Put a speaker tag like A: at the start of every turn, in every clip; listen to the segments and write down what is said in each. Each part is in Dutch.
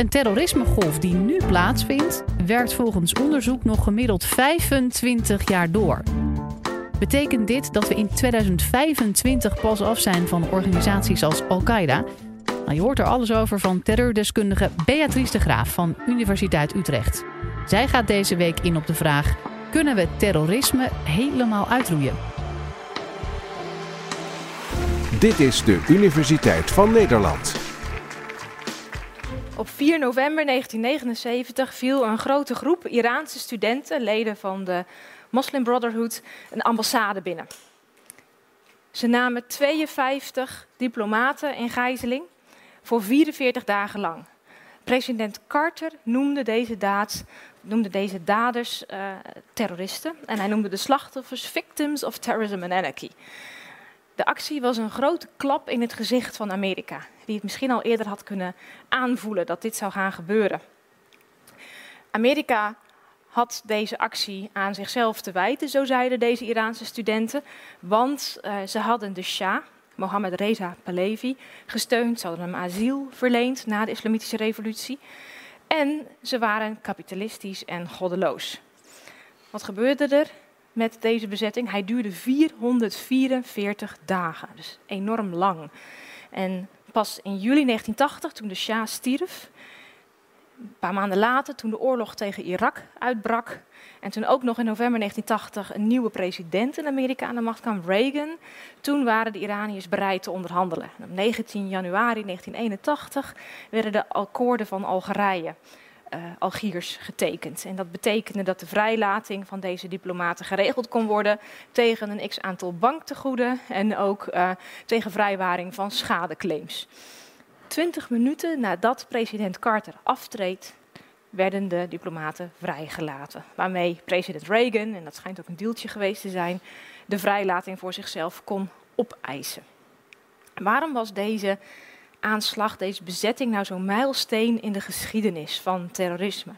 A: Een terrorismegolf die nu plaatsvindt, werkt volgens onderzoek nog gemiddeld 25 jaar door. Betekent dit dat we in 2025 pas af zijn van organisaties als Al-Qaeda? Nou, je hoort er alles over van terreurdeskundige Beatrice de Graaf van Universiteit Utrecht. Zij gaat deze week in op de vraag: kunnen we terrorisme helemaal uitroeien?
B: Dit is de Universiteit van Nederland.
C: Op 4 november 1979 viel een grote groep Iraanse studenten, leden van de Muslim Brotherhood, een ambassade binnen. Ze namen 52 diplomaten in gijzeling voor 44 dagen lang. President Carter noemde deze, noemde deze daders uh, terroristen en hij noemde de slachtoffers victims of terrorism and anarchy. De actie was een grote klap in het gezicht van Amerika, die het misschien al eerder had kunnen aanvoelen dat dit zou gaan gebeuren. Amerika had deze actie aan zichzelf te wijten, zo zeiden deze Iraanse studenten, want uh, ze hadden de Shah, Mohammed Reza Pahlavi, gesteund. Ze hadden hem asiel verleend na de Islamitische Revolutie. En ze waren kapitalistisch en goddeloos. Wat gebeurde er met deze bezetting? Hij duurde 444 dagen, dus enorm lang. En pas in juli 1980, toen de Shah stierf, een paar maanden later, toen de oorlog tegen Irak uitbrak, en toen ook nog in november 1980 een nieuwe president in Amerika aan de macht kwam, Reagan, toen waren de Iraniërs bereid te onderhandelen. op 19 januari 1981 werden de akkoorden van Algerije. Uh, Algiers getekend. En dat betekende dat de vrijlating van deze diplomaten geregeld kon worden tegen een x aantal banktegoeden en ook uh, tegen vrijwaring van schadeclaims. Twintig minuten nadat president Carter aftreedt, werden de diplomaten vrijgelaten. Waarmee president Reagan, en dat schijnt ook een deeltje geweest te zijn, de vrijlating voor zichzelf kon opeisen. Waarom was deze aanslag, deze bezetting nou zo'n mijlsteen in de geschiedenis van terrorisme?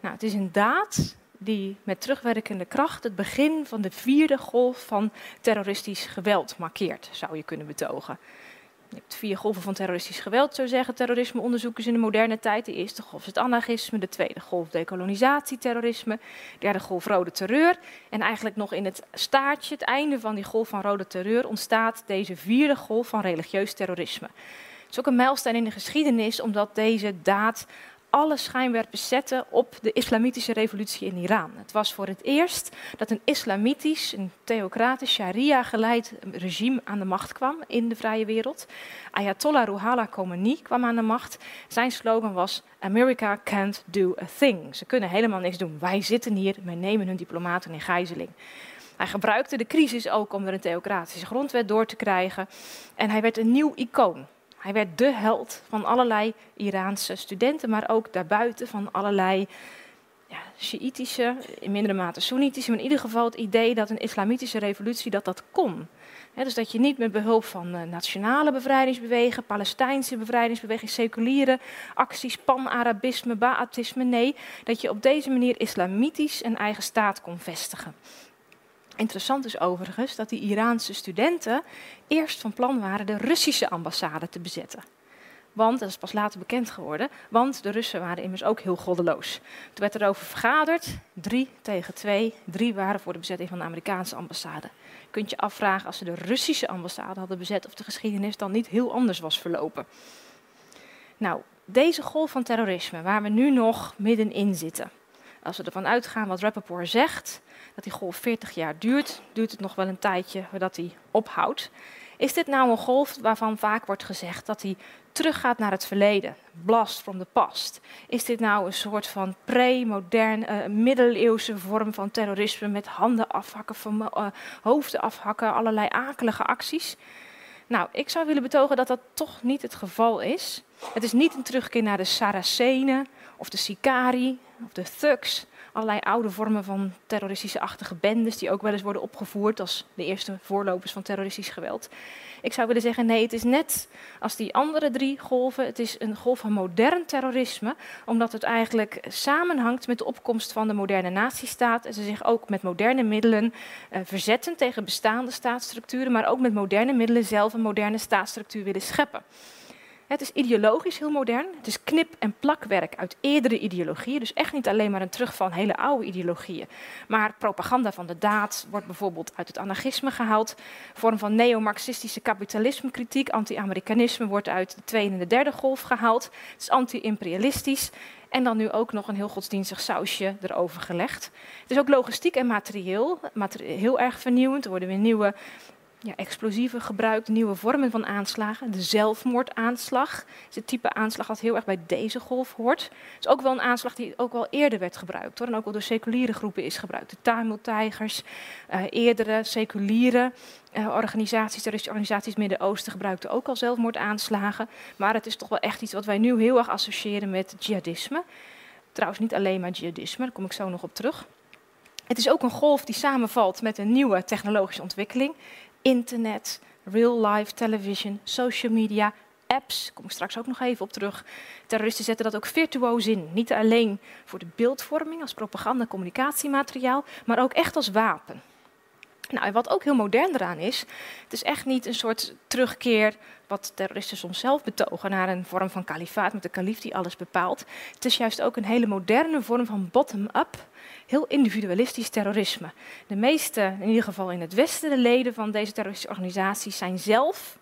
C: Nou, het is een daad die met terugwerkende kracht het begin van de vierde golf van terroristisch geweld markeert, zou je kunnen betogen. Je hebt vier golven van terroristisch geweld, zo zeggen terrorismeonderzoekers in de moderne tijd. De eerste golf is het anarchisme, de tweede golf decolonisatie, terrorisme, de derde golf rode terreur. En eigenlijk nog in het staartje, het einde van die golf van rode terreur, ontstaat deze vierde golf van religieus terrorisme. Is ook een mijlsteen in de geschiedenis, omdat deze daad alle schijnwerpers zetten op de islamitische revolutie in Iran. Het was voor het eerst dat een islamitisch, een theocratisch, sharia-geleid regime aan de macht kwam in de vrije wereld. Ayatollah Ruhollah Khomeini kwam aan de macht. Zijn slogan was: America can't do a thing. Ze kunnen helemaal niks doen. Wij zitten hier, wij nemen hun diplomaten in gijzeling. Hij gebruikte de crisis ook om er een theocratische grondwet door te krijgen. En hij werd een nieuw icoon. Hij werd de held van allerlei Iraanse studenten, maar ook daarbuiten van allerlei ja, in mindere mate Soenitische, maar in ieder geval het idee dat een islamitische revolutie dat dat kon. dus dat je niet met behulp van uh, nationale bevrijdingsbewegingen, Palestijnse bevrijdingsbeweging, seculiere acties, pan-Arabisme, Ba'athisme, nee, dat je op deze manier islamitisch een eigen staat kon vestigen. Interessant is overigens dat die Iraanse studenten eerst van plan waren de Russische ambassade te bezetten. Want, dat is pas later bekend geworden, want de Russen waren immers ook heel goddeloos. Toen werd er over vergaderd, drie tegen twee, drie waren voor de bezetting van de Amerikaanse ambassade. Kunt je afvragen als ze de Russische ambassade hadden bezet of de geschiedenis dan niet heel anders was verlopen. Nou, deze golf van terrorisme, waar we nu nog middenin zitten, als we ervan uitgaan wat Rappaport zegt, dat die golf 40 jaar duurt, duurt het nog wel een tijdje voordat die ophoudt. Is dit nou een golf waarvan vaak wordt gezegd dat hij teruggaat naar het verleden, blast from the past? Is dit nou een soort van pre-modern, uh, middeleeuwse vorm van terrorisme met handen afhakken, uh, hoofden afhakken, allerlei akelige acties? Nou, ik zou willen betogen dat dat toch niet het geval is. Het is niet een terugkeer naar de Saracenen of de Sicari of de thugs allerlei oude vormen van terroristische-achtige bendes, die ook wel eens worden opgevoerd als de eerste voorlopers van terroristisch geweld. Ik zou willen zeggen, nee, het is net als die andere drie golven. Het is een golf van modern terrorisme, omdat het eigenlijk samenhangt met de opkomst van de moderne nazistaat. En ze zich ook met moderne middelen uh, verzetten tegen bestaande staatsstructuren, maar ook met moderne middelen zelf een moderne staatsstructuur willen scheppen Het is ideologisch heel modern. Het is knip- en plakwerk uit eerdere ideologieën. Dus echt niet alleen maar een terug van hele oude ideologieën. Maar propaganda van de daad wordt bijvoorbeeld uit het anarchisme gehaald. Vorm van neo-marxistische kapitalisme-kritiek, anti-Amerikanisme wordt uit de tweede en de derde golf gehaald. Het is anti-imperialistisch. En dan nu ook nog een heel godsdienstig sausje erover gelegd. Het is ook logistiek en materieel, materieel heel erg vernieuwend. Er worden weer nieuwe ja, explosieven gebruikt, nieuwe vormen van aanslagen. De zelfmoordaanslag is het type aanslag dat heel erg bij deze golf hoort. Het is ook wel een aanslag die ook wel eerder werd gebruikt hoor, en ook wel door seculiere groepen is gebruikt. De Tamil-tijgers, uh, eerdere seculiere uh, organisaties, terroristische organisaties Midden-Oosten gebruikten ook al zelfmoordaanslagen. Maar het is toch wel echt iets wat wij nu heel erg associëren met jihadisme. Trouwens niet alleen maar jihadisme, daar kom ik zo nog op terug. Het is ook een golf die samenvalt met een nieuwe technologische ontwikkeling internet, real-life television, social media, apps, daar kom ik straks ook nog even op terug. Terroristen zetten dat ook virtuoos in. Niet alleen voor de beeldvorming als propaganda, communicatiemateriaal, maar ook echt als wapen. Nou, wat ook heel modern eraan is, het is echt niet een soort terugkeer, wat terroristen soms zelf betogen, naar een vorm van kalifaat met de kalif die alles bepaalt. Het is juist ook een hele moderne vorm van bottom-up heel individualistisch terrorisme. De meeste, in ieder geval in het Westen, de leden van deze terroristische organisaties zijn zelf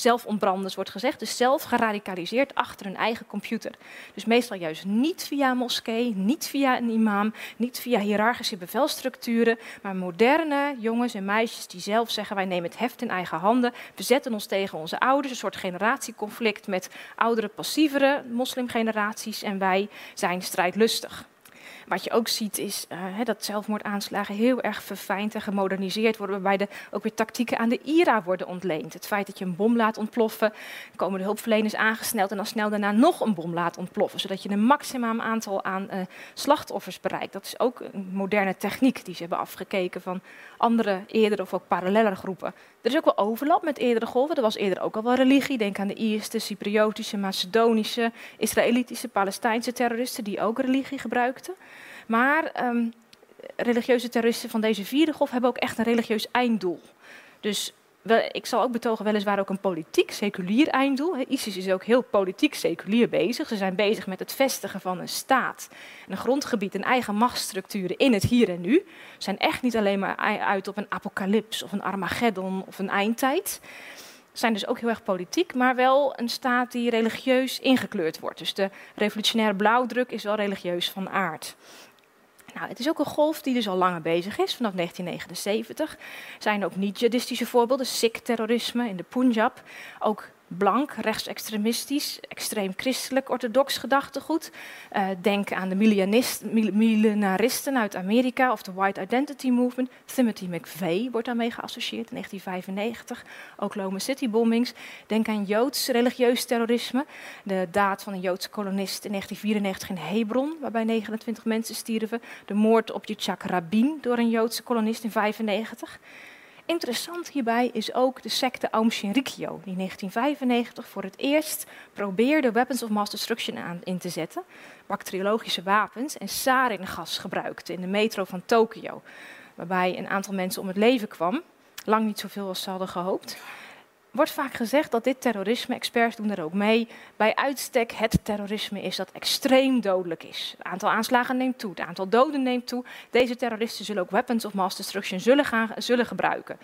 C: zelfontbranders wordt gezegd, dus zelf geradicaliseerd achter hun eigen computer. Dus meestal juist niet via moskee, niet via een imam, niet via hiërarchische bevelstructuren, maar moderne jongens en meisjes die zelf zeggen wij nemen het heft in eigen handen, we zetten ons tegen onze ouders, een soort generatieconflict met oudere, passievere moslimgeneraties en wij zijn strijdlustig. Wat je ook ziet is uh, dat zelfmoordaanslagen heel erg verfijnd en gemoderniseerd worden, waarbij de, ook weer tactieken aan de IRA worden ontleend. Het feit dat je een bom laat ontploffen, komen de hulpverleners aangesneld en dan snel daarna nog een bom laat ontploffen, zodat je een maximaal aantal aan uh, slachtoffers bereikt. Dat is ook een moderne techniek die ze hebben afgekeken van andere eerdere of ook parallele groepen. Er is ook wel overlap met eerdere golven. Er was eerder ook al wel religie. Denk aan de Ierse, Cypriotische, Macedonische, Israëlitische, Palestijnse terroristen die ook religie gebruikten. Maar um, religieuze terroristen van deze vierde golf hebben ook echt een religieus einddoel. Dus ik zal ook betogen, weliswaar ook een politiek, seculier einddoel. ISIS is ook heel politiek, seculier bezig. Ze zijn bezig met het vestigen van een staat, een grondgebied, een eigen machtsstructuren in het hier en nu. Ze zijn echt niet alleen maar uit op een apocalyps of een Armageddon of een eindtijd. Ze zijn dus ook heel erg politiek, maar wel een staat die religieus ingekleurd wordt. Dus de revolutionaire blauwdruk is wel religieus van aard. Nou, het is ook een golf die dus al langer bezig is, vanaf 1979. Er zijn ook niet-jihadistische voorbeelden, Sikh-terrorisme in de Punjab. Ook blank, rechtsextremistisch, extreem christelijk, orthodox gedachtegoed. Uh, denk aan de millenaristen uit Amerika of de White Identity Movement. Timothy McVeigh wordt daarmee geassocieerd in 1995. Oklahoma City bombings. Denk aan Joods religieus terrorisme. De daad van een Joodse kolonist in 1994 in Hebron, waarbij 29 mensen stierven. De moord op Yitzhak Rabin door een Joodse kolonist in 1995. Interessant hierbij is ook de secte Aum Shinrikyo, die in 1995 voor het eerst probeerde weapons of mass destruction aan in te zetten, bacteriologische wapens en saringas gebruikte in de metro van Tokio, waarbij een aantal mensen om het leven kwam, lang niet zoveel als ze hadden gehoopt wordt vaak gezegd dat dit terrorisme, experts doen er ook mee, bij uitstek het terrorisme is dat extreem dodelijk is. Het aantal aanslagen neemt toe, het aantal doden neemt toe. Deze terroristen zullen ook weapons of mass destruction zullen, gaan, zullen gebruiken.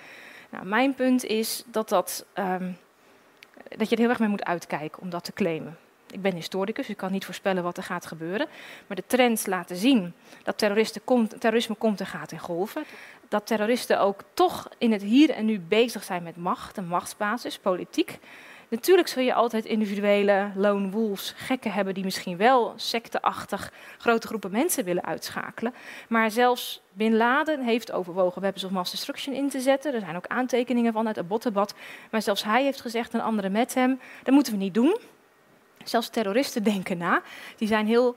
C: Nou, mijn punt is dat, dat, um, dat je er heel erg mee moet uitkijken om dat te claimen. Ik ben historicus, ik kan niet voorspellen wat er gaat gebeuren. Maar de trends laten zien dat terrorisme komt en gaat in golven dat terroristen ook toch in het hier en nu bezig zijn met macht, een machtsbasis, politiek. Natuurlijk zul je altijd individuele lone wolves, gekken hebben die misschien wel secteachtig grote groepen mensen willen uitschakelen. Maar zelfs Bin Laden heeft overwogen weapons of mass destruction in te zetten. Er zijn ook aantekeningen van uit het bottenbad. Maar zelfs hij heeft gezegd en anderen met hem, dat moeten we niet doen. Zelfs terroristen denken na. Die zijn heel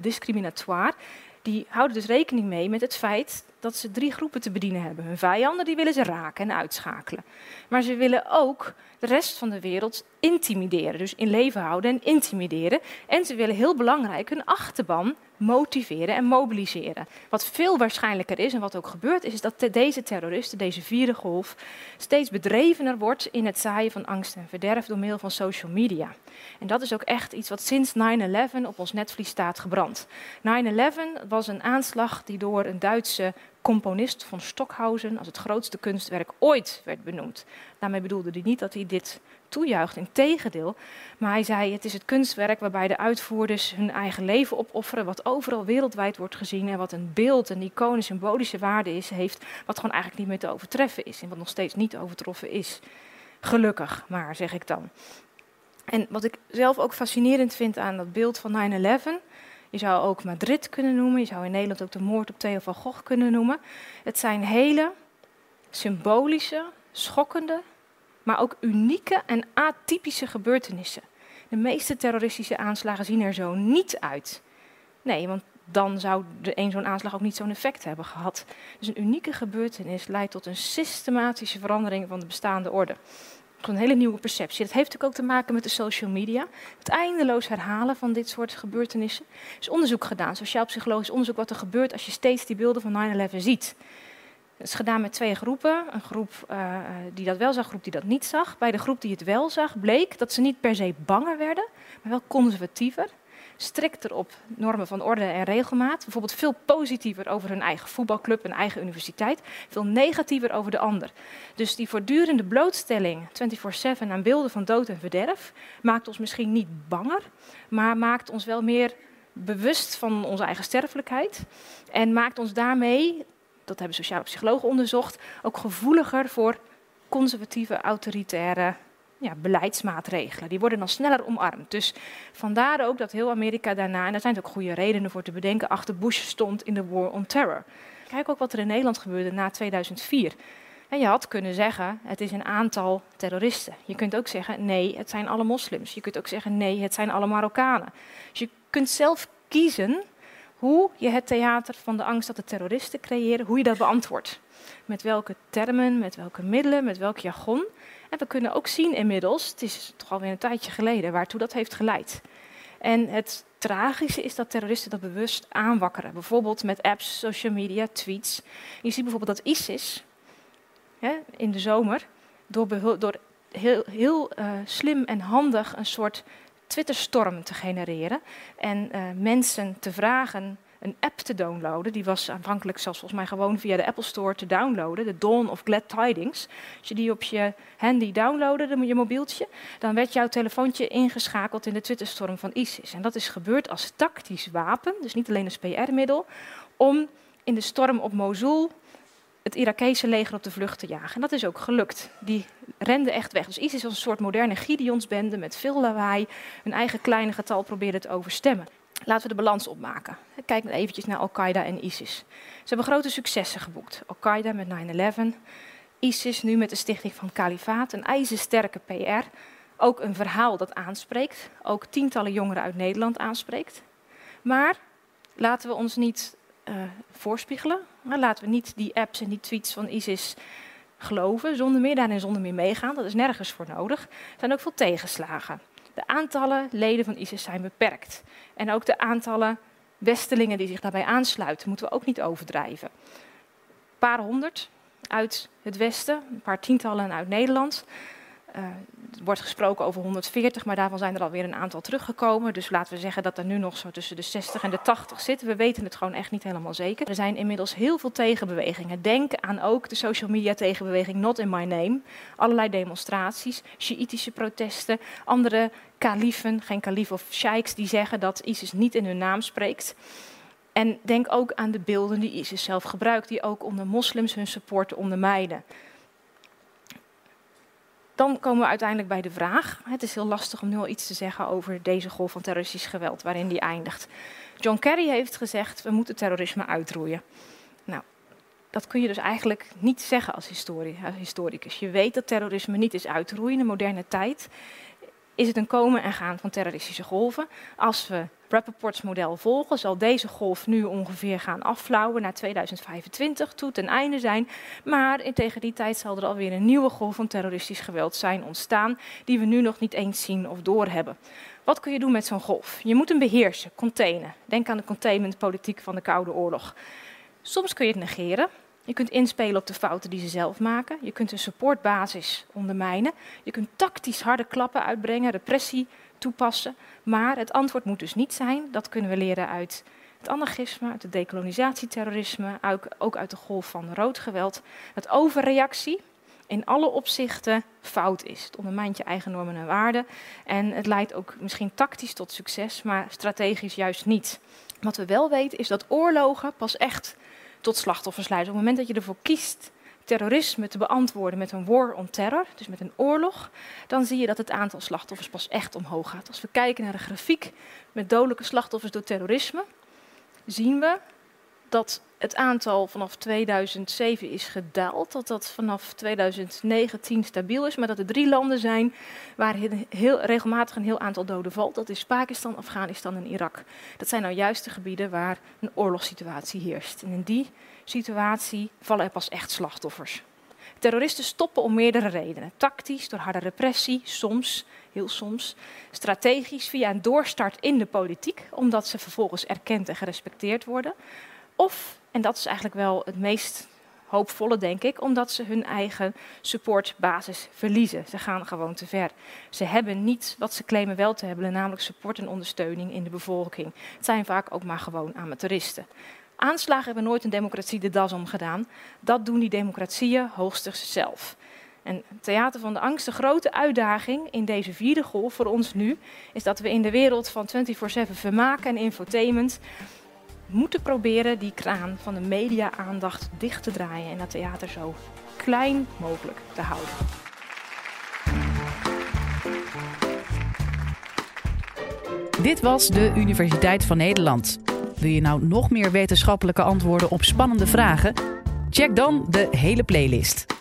C: discriminatoire die houden dus rekening mee met het feit dat ze drie groepen te bedienen hebben. Hun vijanden die willen ze raken en uitschakelen. Maar ze willen ook de rest van de wereld intimideren. Dus in leven houden en intimideren. En ze willen heel belangrijk hun achterban motiveren en mobiliseren. Wat veel waarschijnlijker is en wat ook gebeurt, is dat deze terroristen, deze vierde golf, steeds bedrevener wordt in het zaaien van angst en verderf door middel van social media. En dat is ook echt iets wat sinds 9-11 op ons netvlies staat gebrand. 9-11 was een aanslag die door een Duitse componist van Stockhausen als het grootste kunstwerk ooit werd benoemd. Daarmee bedoelde hij niet dat hij dit toejuicht, in tegendeel. Maar hij zei, het is het kunstwerk waarbij de uitvoerders hun eigen leven opofferen, wat overal wereldwijd wordt gezien en wat een beeld, een icoon, symbolische waarde is, heeft, wat gewoon eigenlijk niet meer te overtreffen is en wat nog steeds niet overtroffen is. Gelukkig maar, zeg ik dan. En wat ik zelf ook fascinerend vind aan dat beeld van 9-11, je zou ook Madrid kunnen noemen, je zou in Nederland ook de moord op Theo van Gogh kunnen noemen. Het zijn hele symbolische, schokkende, maar ook unieke en atypische gebeurtenissen. De meeste terroristische aanslagen zien er zo niet uit. Nee, want dan zou de een zo'n aanslag ook niet zo'n effect hebben gehad. Dus een unieke gebeurtenis leidt tot een systematische verandering van de bestaande orde. Een hele nieuwe perceptie. Dat heeft natuurlijk ook te maken met de social media. Het eindeloos herhalen van dit soort gebeurtenissen. Er is onderzoek gedaan, sociaal-psychologisch onderzoek, wat er gebeurt als je steeds die beelden van 9-11 ziet. Het is gedaan met twee groepen. Een groep uh, die dat wel zag, een groep die dat niet zag. Bij de groep die het wel zag, bleek dat ze niet per se banger werden, maar wel conservatiever. Strikter op normen van orde en regelmaat. Bijvoorbeeld veel positiever over hun eigen voetbalclub en eigen universiteit. Veel negatiever over de ander. Dus die voortdurende blootstelling 24-7 aan beelden van dood en verderf maakt ons misschien niet banger, maar maakt ons wel meer bewust van onze eigen sterfelijkheid. En maakt ons daarmee dat hebben sociale psychologen onderzocht, ook gevoeliger voor conservatieve, autoritaire ja, beleidsmaatregelen. Die worden dan sneller omarmd. Dus vandaar ook dat heel Amerika daarna, en daar zijn ook goede redenen voor te bedenken, achter Bush stond in de War on Terror. Kijk ook wat er in Nederland gebeurde na 2004. En je had kunnen zeggen, het is een aantal terroristen. Je kunt ook zeggen, nee, het zijn alle moslims. Je kunt ook zeggen, nee, het zijn alle Marokkanen. Dus je kunt zelf kiezen hoe je het theater van de angst dat de terroristen creëren, hoe je dat beantwoordt. Met welke termen, met welke middelen, met welk jargon. En we kunnen ook zien inmiddels, het is toch alweer een tijdje geleden, waartoe dat heeft geleid. En het tragische is dat terroristen dat bewust aanwakkeren. Bijvoorbeeld met apps, social media, tweets. Je ziet bijvoorbeeld dat ISIS hè, in de zomer door, door heel, heel uh, slim en handig een soort Twitterstorm te genereren en uh, mensen te vragen een app te downloaden. Die was aanvankelijk zelfs volgens mij gewoon via de Apple Store te downloaden, de Dawn of Glad Tidings. Als je die op je handy downloadde, je mobieltje, dan werd jouw telefoontje ingeschakeld in de Twitterstorm van ISIS. En dat is gebeurd als tactisch wapen, dus niet alleen als PR-middel, om in de storm op Mosul het Irakese leger op de vlucht te jagen. En dat is ook gelukt. Die renden echt weg. Dus ISIS was een soort moderne Gideonsbende met veel lawaai. Hun eigen kleine getal probeerde te overstemmen. Laten we de balans opmaken. Kijk eventjes naar Al-Qaeda en ISIS. Ze hebben grote successen geboekt. Al-Qaeda met 9-11. ISIS nu met de stichting van Kalifaat. Een ijzersterke PR. Ook een verhaal dat aanspreekt. Ook tientallen jongeren uit Nederland aanspreekt. Maar laten we ons niet uh, voorspiegelen. laten we niet die apps en die tweets van ISIS geloven, zonder meer daarin zonder meer meegaan. Dat is nergens voor nodig. Er zijn ook veel tegenslagen. De aantallen leden van ISIS zijn beperkt. En ook de aantallen westelingen die zich daarbij aansluiten, moeten we ook niet overdrijven. Een paar honderd uit het Westen, een paar tientallen uit Nederland. Er wordt gesproken over 140, maar daarvan zijn er alweer een aantal teruggekomen. Dus laten we zeggen dat er nu nog zo tussen de 60 en de 80 zitten. We weten het gewoon echt niet helemaal zeker. Er zijn inmiddels heel veel tegenbewegingen. Denk aan ook de social media tegenbeweging Not in My Name. Allerlei demonstraties, Shiïtische protesten, andere kaliefen, geen kalif of sheiks, die zeggen dat ISIS niet in hun naam spreekt. En denk ook aan de beelden die ISIS zelf gebruikt, die ook onder moslims hun support ondermijnen. Dan komen we uiteindelijk bij de vraag. Het is heel lastig om nu al iets te zeggen over deze golf van terroristisch geweld, waarin die eindigt. John Kerry heeft gezegd: we moeten terrorisme uitroeien. Nou, dat kun je dus eigenlijk niet zeggen als, historicus. Je weet dat terrorisme niet is uit te roeien in de moderne tijd. Is het een komen en gaan van terroristische golven. Als we Rappaport's model volgen, zal deze golf nu ongeveer gaan afflauwen naar 2025, toe ten einde zijn. Maar tegen die tijd zal er alweer een nieuwe golf van terroristisch geweld zijn ontstaan, die we nu nog niet eens zien of doorhebben. Wat kun je doen met zo'n golf? Je moet hem beheersen, containen. Denk aan de containmentpolitiek van de Koude Oorlog. Soms kun je het negeren. Je kunt inspelen op de fouten die ze zelf maken. Je kunt een supportbasis ondermijnen. Je kunt tactisch harde klappen uitbrengen, repressie toepassen. Maar het antwoord moet dus niet zijn, dat kunnen we leren uit het anarchisme, uit het decolonisatieterrorisme, ook uit de golf van rood geweld. Dat overreactie in alle opzichten fout is. Het ondermijnt je eigen normen en waarden. En het leidt ook misschien tactisch tot succes, maar strategisch juist niet. Wat we wel weten is dat oorlogen pas echt tot slachtoffers leiden. Op het moment dat je ervoor kiest terrorisme te beantwoorden met een war on terror, dus met een oorlog, dan zie je dat het aantal slachtoffers pas echt omhoog gaat. Als we kijken naar de grafiek met dodelijke slachtoffers door terrorisme, zien we dat het aantal vanaf 2007 is gedaald, dat dat vanaf 2019 stabiel is, maar dat er drie landen zijn waar heel, regelmatig een heel aantal doden valt. Dat is Pakistan, Afghanistan en Irak. Dat zijn nou juist de gebieden waar een oorlogssituatie heerst. En in die situatie vallen er pas echt slachtoffers. Terroristen stoppen om meerdere redenen. Tactisch, door harde repressie, soms, heel soms. Strategisch, via een doorstart in de politiek, omdat ze vervolgens erkend en gerespecteerd worden. Of, en dat is eigenlijk wel het meest hoopvolle, denk ik, omdat ze hun eigen supportbasis verliezen. Ze gaan gewoon te ver. Ze hebben niet wat ze claimen wel te hebben, namelijk support en ondersteuning in de bevolking. Het zijn vaak ook maar gewoon amateuristen. Aanslagen hebben nooit een democratie de das om gedaan. Dat doen die democratieën hoogstens zelf. En Theater van de Angst, de grote uitdaging in deze vierde golf voor ons nu, is dat we in de wereld van 24-7 vermaken en infotainment moeten proberen die kraan van de media-aandacht dicht te draaien en dat theater zo klein mogelijk te houden.
A: Dit was de Universiteit van Nederland. Wil je nou nog meer wetenschappelijke antwoorden op spannende vragen? Check dan de hele playlist.